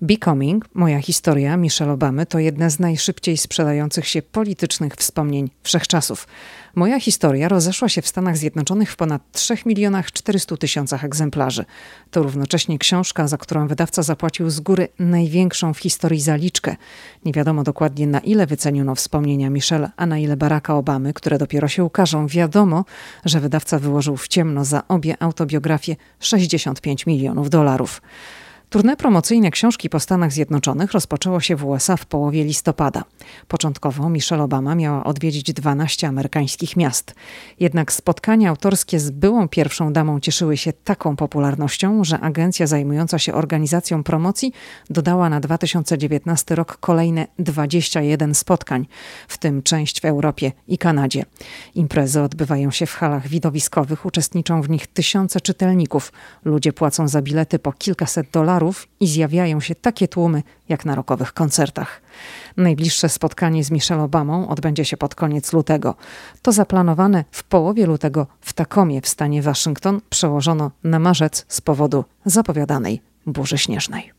Becoming, moja historia Michelle Obamy, to jedna z najszybciej sprzedających się politycznych wspomnień wszechczasów. Moja historia rozeszła się w Stanach Zjednoczonych w ponad 3 milionach 400 tysiącach egzemplarzy. To równocześnie książka, za którą wydawca zapłacił z góry największą w historii zaliczkę. Nie wiadomo dokładnie na ile wyceniono wspomnienia Michelle, a na ile Baracka Obamy, które dopiero się ukażą. Wiadomo, że wydawca wyłożył w ciemno za obie autobiografie 65 milionów dolarów. Tournée promocyjne książki po Stanach Zjednoczonych rozpoczęło się w USA w połowie listopada. Początkowo Michelle Obama miała odwiedzić 12 amerykańskich miast. Jednak spotkania autorskie z byłą pierwszą damą cieszyły się taką popularnością, że agencja zajmująca się organizacją promocji dodała na 2019 rok kolejne 21 spotkań, w tym część w Europie i Kanadzie. Imprezy odbywają się w halach widowiskowych, uczestniczą w nich tysiące czytelników. Ludzie płacą za bilety po kilkaset dolarów dolarów i zjawiają się takie tłumy jak na rokowych koncertach. Najbliższe spotkanie z Michelle Obamą odbędzie się pod koniec lutego. To zaplanowane w połowie lutego w Takomie w stanie Waszyngton przełożono na marzec z powodu zapowiadanej burzy śnieżnej.